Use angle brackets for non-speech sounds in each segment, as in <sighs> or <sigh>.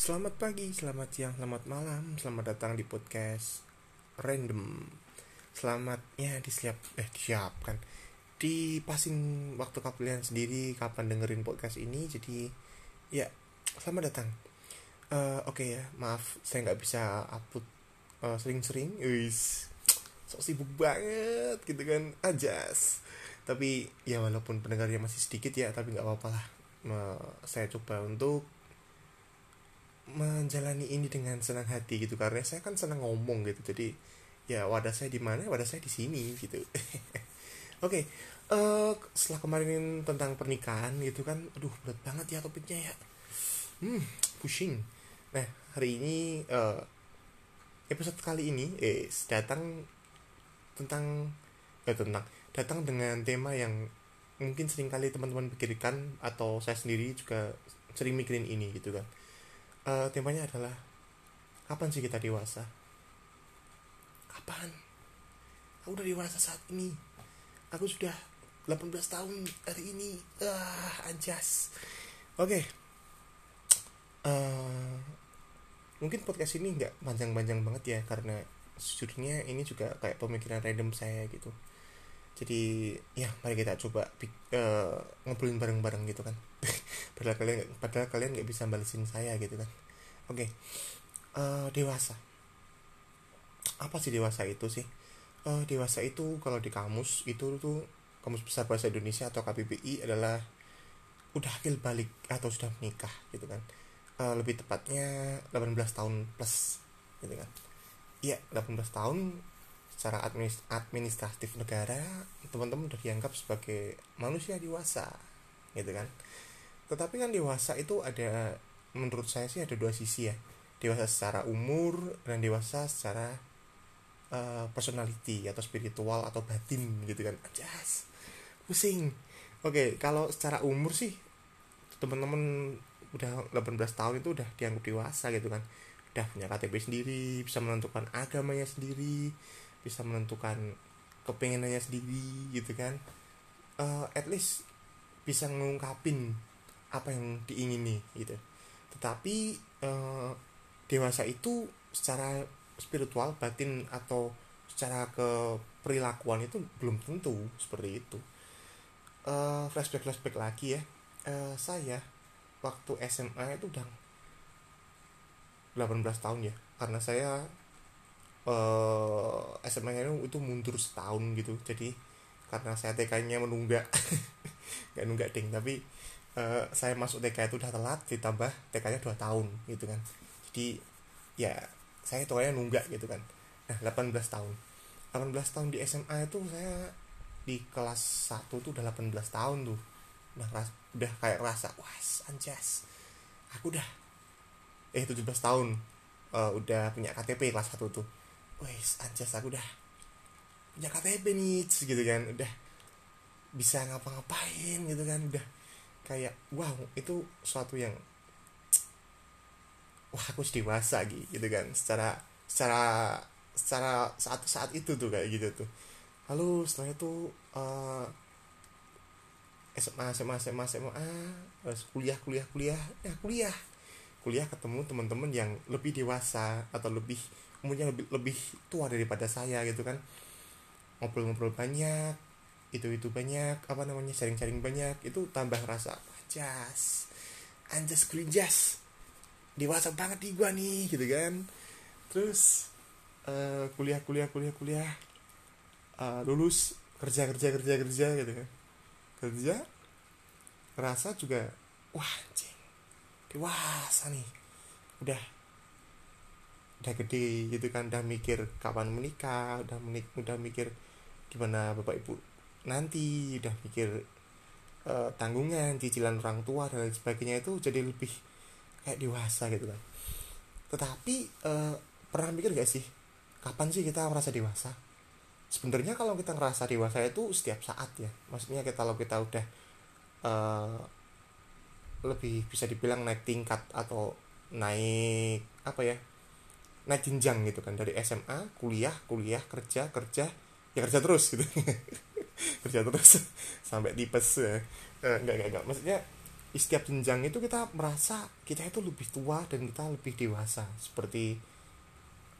Selamat pagi, selamat siang, selamat malam, selamat datang di podcast Random. Selamat ya disiap eh disiapkan. Dipasin waktu kalian sendiri kapan dengerin podcast ini. Jadi ya selamat datang. Eh, Oke ya, maaf saya nggak bisa upload eh, sering-sering. Wis, sok sibuk banget gitu kan, ajas. Tapi ya walaupun pendengarnya masih sedikit ya, tapi nggak apa-apa lah. Me- saya coba untuk menjalani ini dengan senang hati gitu karena saya kan senang ngomong gitu. Jadi ya wadah saya di mana wadah saya di sini gitu. <laughs> Oke eh setelah kemarin tentang pernikahan gitu kan aduh berat banget ya topiknya ya. Hmm pusing. Nah hari ini eh, episode kali ini eh datang tentang eh tentang datang dengan tema yang mungkin sering kali teman-teman pikirkan atau saya sendiri juga sering mikirin ini gitu kan Eh, temanya adalah kapan sih kita dewasa? Kapan? Aku udah dewasa saat ini. Aku sudah 18 tahun hari ini. Ah, anjas. Oke. Eh, mungkin podcast ini nggak panjang-panjang banget ya karena sejujurnya ini juga kayak pemikiran random saya gitu. Jadi ya mari kita coba eh, ngobrolin bareng-bareng gitu kan. <laughs> padahal kalian padahal kalian nggak bisa balesin saya gitu kan. Oke Eh, dewasa. Apa sih dewasa itu sih? Eh, dewasa itu kalau di kamus itu tuh kamus besar bahasa Indonesia atau KBBI adalah udah akil balik atau sudah menikah gitu kan. Eh, lebih tepatnya 18 tahun plus gitu kan. Iya 18 tahun secara administ- administratif negara teman-teman udah dianggap sebagai manusia dewasa gitu kan? Tetapi kan dewasa itu ada menurut saya sih ada dua sisi ya. Dewasa secara umur dan dewasa secara eh, personality atau spiritual atau batin gitu kan? Anjas pusing. Oke kalau secara umur sih teman-teman udah 18 tahun itu udah dianggap dewasa gitu kan? Udah punya KTP sendiri bisa menentukan agamanya sendiri bisa menentukan kepengenannya sendiri gitu kan Eh, at least bisa ngungkapin apa yang diingini gitu. Tetapi eh, dewasa itu secara spiritual batin atau secara keperilakuan itu belum tentu seperti itu. Eh, flashback flashback lagi ya. Eh, saya waktu SMA itu udah 18 tahun ya. Karena saya eh SMA nya itu mundur setahun gitu. Jadi karena saya TK nya menunggak. <laughs> Nggak nunggak ding. Tapi eh, saya masuk TK itu udah telat ditambah TK nya 2 tahun gitu kan. Jadi ya saya hitungannya nunggak gitu kan. Nah 18 tahun. 18 tahun di SMA itu saya di kelas 1 tuh udah 18 tahun tuh. Udah ras- udah kayak rasa wah anjas. Aku udah eh 17 tahun eh, udah punya KTP kelas 1 tuh wes anjas aku udah punya KTP nih gitu kan. Udah bisa ngapa-ngapain gitu kan. Udah kayak wow itu suatu yang wah aku sudah dewasa gitu, kan. Secara secara secara saat saat itu tuh kayak gitu tuh. Lalu setelah itu eh, SMA SMA SMA SMA terus kuliah kuliah kuliah. Ya kuliah. Kuliah ketemu teman-teman yang lebih dewasa atau lebih umurnya lebih lebih tua daripada saya gitu kan. Ngobrol-ngobrol banyak itu itu banyak apa namanya sharing-sharing banyak itu tambah rasa anjas anjas gerinjas dewasa banget di gua nih gitu kan. Terus eh, kuliah kuliah kuliah kuliah Eh, lulus kerja kerja kerja kerja gitu kan. Kerja ngerasa juga wah anjing dewasa nih. Udah udah gede gitu kan udah mikir kapan menikah udah menik udah mikir gimana bapak ibu nanti udah mikir eh, tanggungan cicilan orang tua dan lain sebagainya itu jadi lebih kayak dewasa gitu kan. Tetapi eh, pernah mikir gak sih kapan sih kita merasa dewasa? Sebenarnya kalau kita ngerasa dewasa itu setiap saat ya. Maksudnya kita kalau kita udah eh, lebih bisa dibilang naik tingkat atau naik apa ya naik jenjang gitu kan. Dari SMA kuliah kuliah kerja kerja ya kerja terus gitu. <laughs> Kerja terus <laughs> sampai tipes ya. Eh, enggak enggak enggak. Maksudnya setiap jenjang itu kita merasa kita itu lebih tua dan kita lebih dewasa. Seperti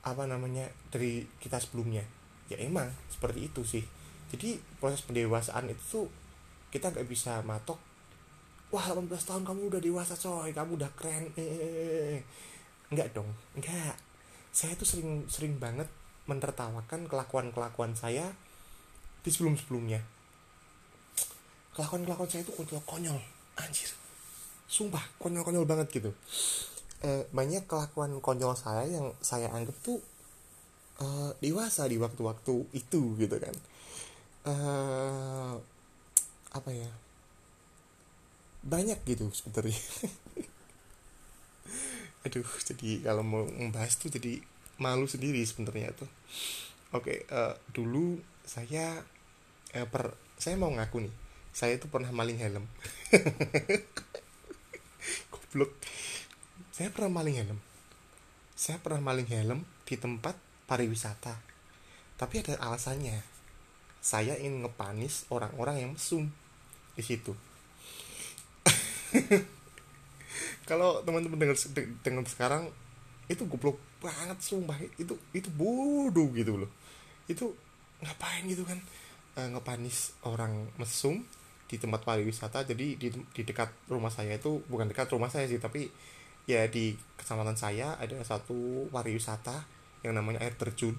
apa namanya dari kita sebelumnya. Ya emang seperti itu sih. Jadi proses pendewasaan itu kita nggak bisa matok wah 18 tahun kamu udah dewasa coy. Kamu udah keren. Eh nggak dong. Nggak saya tuh sering sering banget menertawakan kelakuan kelakuan saya di sebelum sebelumnya kelakuan kelakuan saya itu konyol konyol anjir. Sumpah konyol-konyol banget gitu. Eh, banyak kelakuan konyol saya yang saya anggap tuh eh, dewasa di waktu-waktu itu gitu kan. Eh, apa ya? Banyak gitu sebenarnya <laughs> aduh jadi kalau mau membahas tuh jadi malu sendiri sebenarnya tuh. Oke uh, dulu saya uh, per saya mau ngaku nih. Saya itu pernah maling helm. <laughs> Goblok. Saya pernah maling helm. Saya pernah maling helm di tempat pariwisata. Tapi ada alasannya. Saya ingin ngepanis orang-orang yang mesum di situ <laughs> kalau teman-teman dengar dengar sekarang itu goblok banget sumpah. Itu itu bodoh gitu loh. Itu ngapain gitu kan? E, ngepanis orang mesum di tempat pariwisata. Jadi di, di dekat rumah saya itu bukan dekat rumah saya sih tapi ya di kecamatan saya ada satu pariwisata yang namanya air terjun.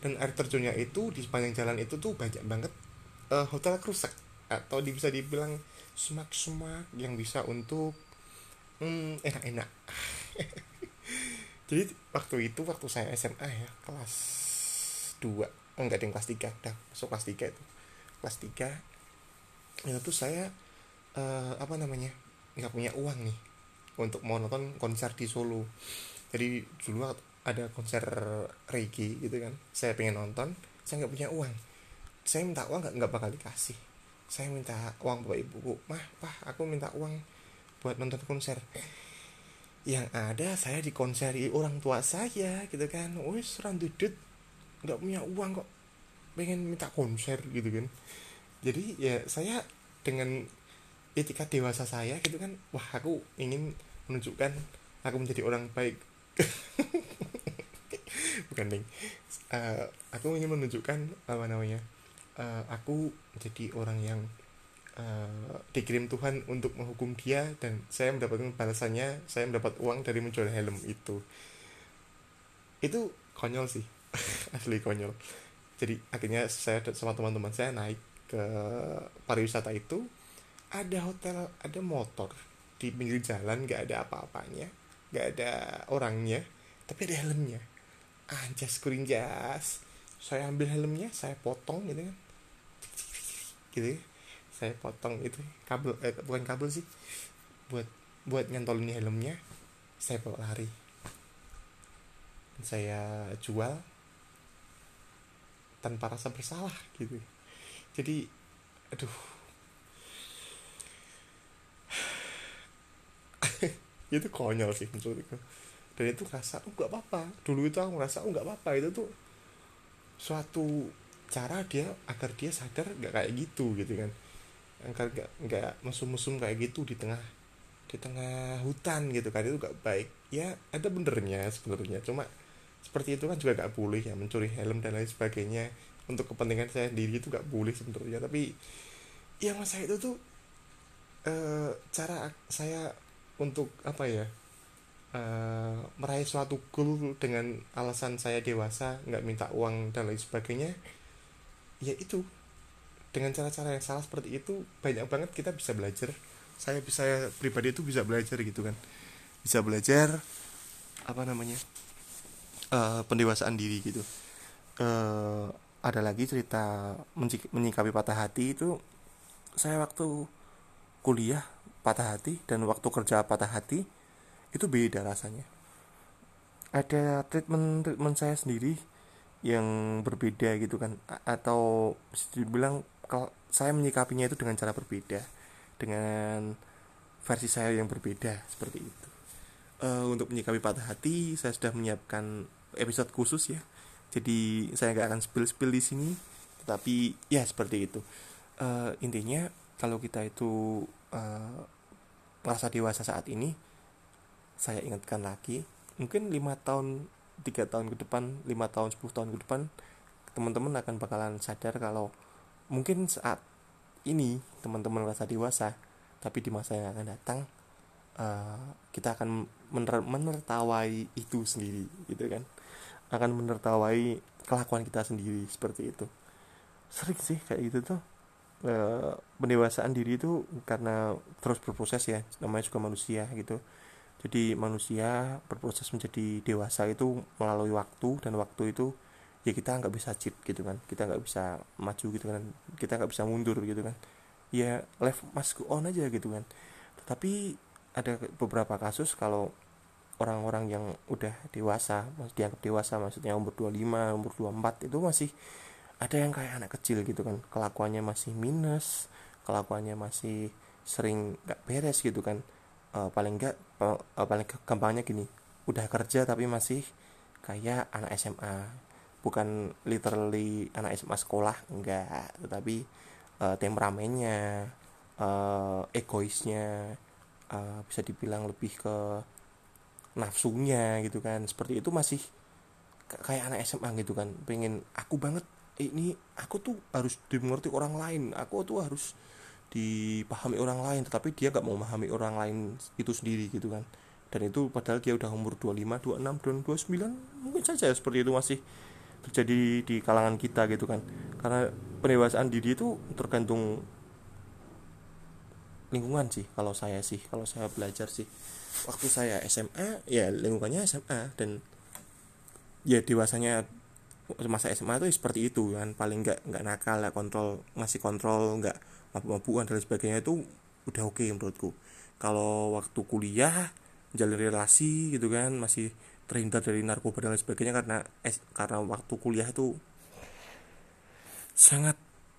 Dan air terjunnya itu di sepanjang jalan itu tuh banyak banget uh, hotel kruset. Atau bisa dibilang semak-semak yang bisa untuk hmm, enak-enak. <laughs> Jadi waktu itu waktu saya SMA ya kelas 2 enggak ada yang kelas 3 udah masuk kelas 3 itu. Kelas 3 itu tuh saya uh, apa namanya nggak punya uang nih untuk mau nonton konser di Solo. Jadi dulu ada konser reggae gitu kan saya pengen nonton saya nggak punya uang. Saya minta uang nggak bakal dikasih. Saya minta uang bapak ibuku mah pah aku minta uang buat nonton konser. Yang ada saya dikonseri orang tua saya gitu kan. Wis randudut nggak punya uang kok. Pengen minta konser gitu kan. Jadi ya saya dengan etika dewasa saya gitu kan wah aku ingin menunjukkan aku menjadi orang baik. <laughs> Bukan ding uh, aku ingin menunjukkan apa namanya uh, aku menjadi orang yang uh, dikirim Tuhan untuk menghukum dia dan saya mendapatkan balasannya saya mendapat uang dari menjual helm itu. Itu konyol sih <laughs> asli konyol. Jadi akhirnya saya sama teman-teman saya naik ke pariwisata itu ada hotel ada motor di pinggir jalan nggak ada apa-apanya nggak ada orangnya tapi ada helmnya. Anjas kurinjas saya ambil helmnya saya potong gitu kan. Gitu ya. Saya potong itu kabel eh, bukan kabel sih. Buat buat nyantolin helmnya saya bawa lari. Saya jual tanpa rasa bersalah gitu. Jadi aduh. <sighs> Itu konyol sih menurutku dan itu rasa oh nggak apa-apa. Dulu itu aku ngerasa oh nggak apa-apa. Itu tuh suatu cara dia agar dia sadar nggak kayak gitu gitu kan agar nggak nggak mesum-mesum kayak gitu di tengah di tengah hutan gitu kan itu gak baik. Ya ada benernya sebenarnya cuma seperti itu kan juga gak boleh ya mencuri helm dan lain sebagainya. Untuk kepentingan saya sendiri itu gak boleh sebenarnya tapi ya masa itu tuh e, cara saya untuk apa ya e, meraih suatu goal dengan alasan saya dewasa nggak minta uang dan lain sebagainya ya itu dengan cara-cara yang salah seperti itu banyak banget kita bisa belajar. Saya bisa pribadi itu bisa belajar gitu kan. Bisa belajar apa namanya uh, pendewasaan diri gitu. Uh, ada lagi cerita menyikapi patah hati itu saya waktu kuliah patah hati dan waktu kerja patah hati itu beda rasanya. Ada treatment treatment saya sendiri yang berbeda gitu kan atau bisa dibilang kalau saya menyikapinya itu dengan cara berbeda dengan versi saya yang berbeda seperti itu. Uh, untuk menyikapi patah hati saya sudah menyiapkan episode khusus ya. Jadi saya nggak akan spill spill di sini tetapi ya seperti itu. Uh, intinya kalau kita itu uh, merasa dewasa saat ini saya ingatkan lagi mungkin lima tahun tiga tahun ke depan lima tahun 10 tahun ke depan teman-teman akan bakalan sadar kalau mungkin saat ini teman-teman merasa dewasa tapi di masa yang akan datang uh, kita akan mener menertawai itu sendiri gitu kan? Akan menertawai kelakuan kita sendiri seperti itu. Sering sih kayak gitu tuh. E, pendewasaan diri itu karena terus berproses ya namanya juga manusia gitu. Jadi manusia berproses menjadi dewasa itu melalui waktu dan waktu itu ya kita nggak bisa cheat gitu kan kita nggak bisa maju gitu kan kita nggak bisa mundur gitu kan. Ya life must go on aja gitu kan. Tetapi ada beberapa kasus kalau orang-orang yang udah dewasa dianggap dewasa maksudnya umur 25 umur 24 itu masih ada yang kayak anak kecil gitu kan. Kelakuannya masih minus kelakuannya masih sering gak beres gitu kan. Uh, paling enggak uh, paling gampangnya gini udah kerja tapi masih kayak anak SMA bukan literally anak SMA sekolah enggak. Tetapi uh, temperamennya uh, egoisnya uh, bisa dibilang lebih ke nafsunya gitu kan. Seperti itu masih kayak anak SMA gitu kan. Pengen aku banget ini aku tuh harus dimengerti orang lain. Aku tuh harus dipahami orang lain. Tetapi dia gak mau memahami orang lain itu sendiri gitu kan. Dan itu padahal dia udah umur 25, 26, dan 29 mungkin saja seperti itu masih terjadi di kalangan kita gitu kan. Karena pendewasaan diri itu tergantung lingkungan sih. Kalau saya sih kalau saya belajar sih. Waktu saya SMA ya lingkungannya SMA dan ya dewasanya masa SMA itu seperti itu kan. Paling nggak nggak nakal ya kontrol ngasih kontrol nggak mabuk-mabukan dan sebagainya itu udah oke okay menurutku. Kalau waktu kuliah jalin relasi gitu kan masih terhindar dari narkoba dan lain sebagainya karena es karena waktu kuliah itu sangat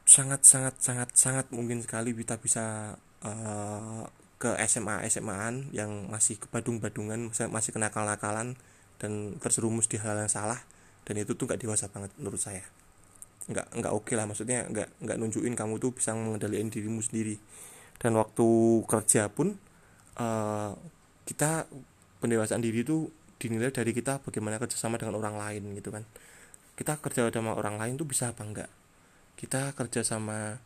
sangat sangat sangat sangat mungkin sekali kita bisa uh, ke SMA SMAan yang masih ke badung-badungan masih kenakal-nakalan dan terjerumus di hal yang salah dan itu tuh nggak dewasa banget menurut saya. Nggak nggak oke okay lah maksudnya nggak nggak nunjukin kamu tuh bisa mengendalikan dirimu sendiri. Dan waktu kerja pun uh, kita pendewasaan diri itu dinilai dari kita bagaimana kerjasama dengan orang lain gitu kan. Kita kerja sama orang lain tuh bisa apa enggak? Kita kerja sama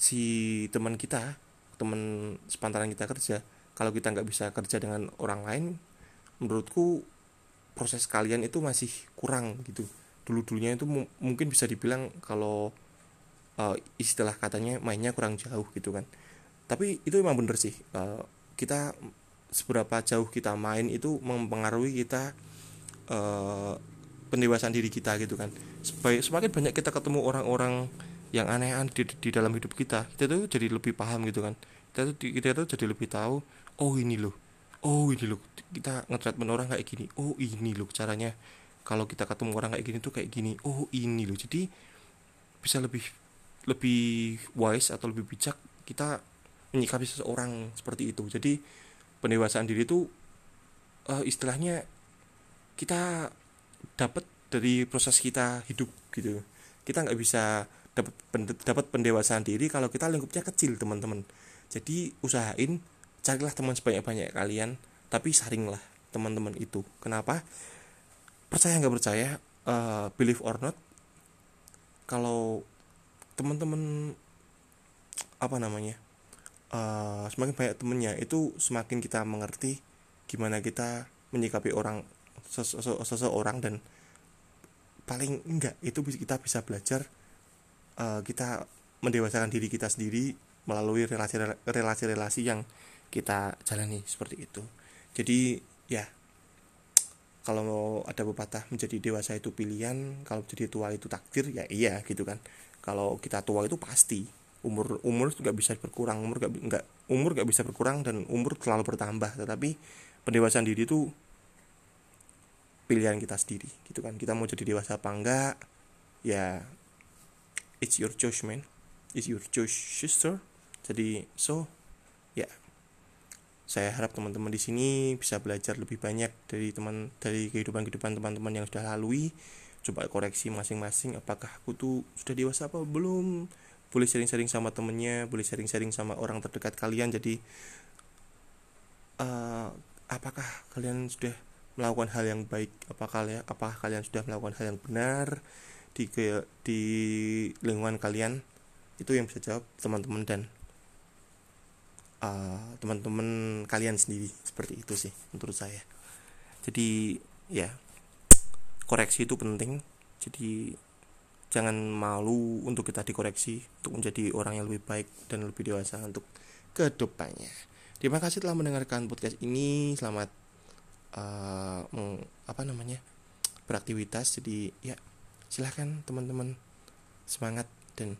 si teman kita teman sepantaran kita kerja kalau kita nggak bisa kerja dengan orang lain menurutku proses kalian itu masih kurang gitu. Dulu dulunya itu mungkin bisa dibilang kalau uh, istilah katanya mainnya kurang jauh gitu kan. Tapi itu memang bener sih uh, kita seberapa jauh kita main itu mempengaruhi kita uh, pendewasaan diri kita gitu kan. Semakin banyak kita ketemu orang-orang yang aneh-aneh di, di dalam hidup kita kita tuh jadi lebih paham gitu kan. Kita tuh kita tuh jadi lebih tahu oh ini loh oh ini loh kita nge-treatment orang kayak gini oh ini loh caranya. Kalau kita ketemu orang kayak gini tuh kayak gini oh ini loh. Jadi bisa lebih lebih wise atau lebih bijak kita menyikapi seseorang seperti itu. Jadi pendewasaan diri itu uh, istilahnya kita dapat dari proses kita hidup gitu. Kita nggak bisa dapat dapat pendewasaan diri kalau kita lingkupnya kecil teman-teman. Jadi usahain carilah teman sebanyak-banyak kalian tapi saringlah teman-teman itu. Kenapa? Percaya nggak percaya uh, believe or not kalau teman-teman apa namanya uh, semakin banyak temennya itu semakin kita mengerti gimana kita menyikapi orang seseorang dan paling enggak itu kita bisa belajar uh, kita mendewasakan diri kita sendiri melalui relasi-relasi yang kita jalani seperti itu. Jadi ya kalau ada pepatah menjadi dewasa itu pilihan kalau jadi tua itu takdir ya iya gitu kan. Kalau kita tua itu pasti umur umur nggak bisa berkurang umur nggak nggak umur nggak bisa berkurang dan umur selalu bertambah. Tetapi pendewasaan diri itu pilihan kita sendiri gitu kan. Kita mau jadi dewasa apa enggak ya it's your choice man. It's your choice sister. Jadi so ya saya harap teman-teman di sini bisa belajar lebih banyak dari teman dari kehidupan kehidupan teman-teman yang sudah lalui. Coba koreksi masing-masing apakah aku tuh sudah dewasa apa belum boleh sharing-sharing sama temennya boleh sharing-sharing sama orang terdekat kalian. Jadi uh, apakah kalian sudah melakukan hal yang baik? Apakah kalian apakah kalian sudah melakukan hal yang benar di di lingkungan kalian? Itu yang bisa jawab teman-teman dan uh, teman-teman kalian sendiri. Seperti itu sih menurut saya. Jadi ya koreksi itu penting. Jadi jangan malu untuk kita dikoreksi untuk menjadi orang yang lebih baik dan lebih dewasa untuk ke depannya. Terima kasih telah mendengarkan podcast ini. Selamat uh, apa namanya beraktivitas. Jadi ya silahkan teman-teman semangat dan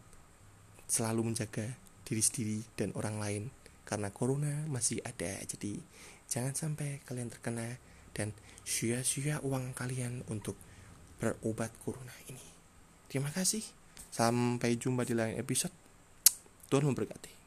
selalu menjaga diri sendiri dan orang lain karena corona masih ada. Jadi jangan sampai kalian terkena dan sia-sia uang kalian untuk berobat corona ini terima kasih. Sampai jumpa di lain episode. Tuhan memberkati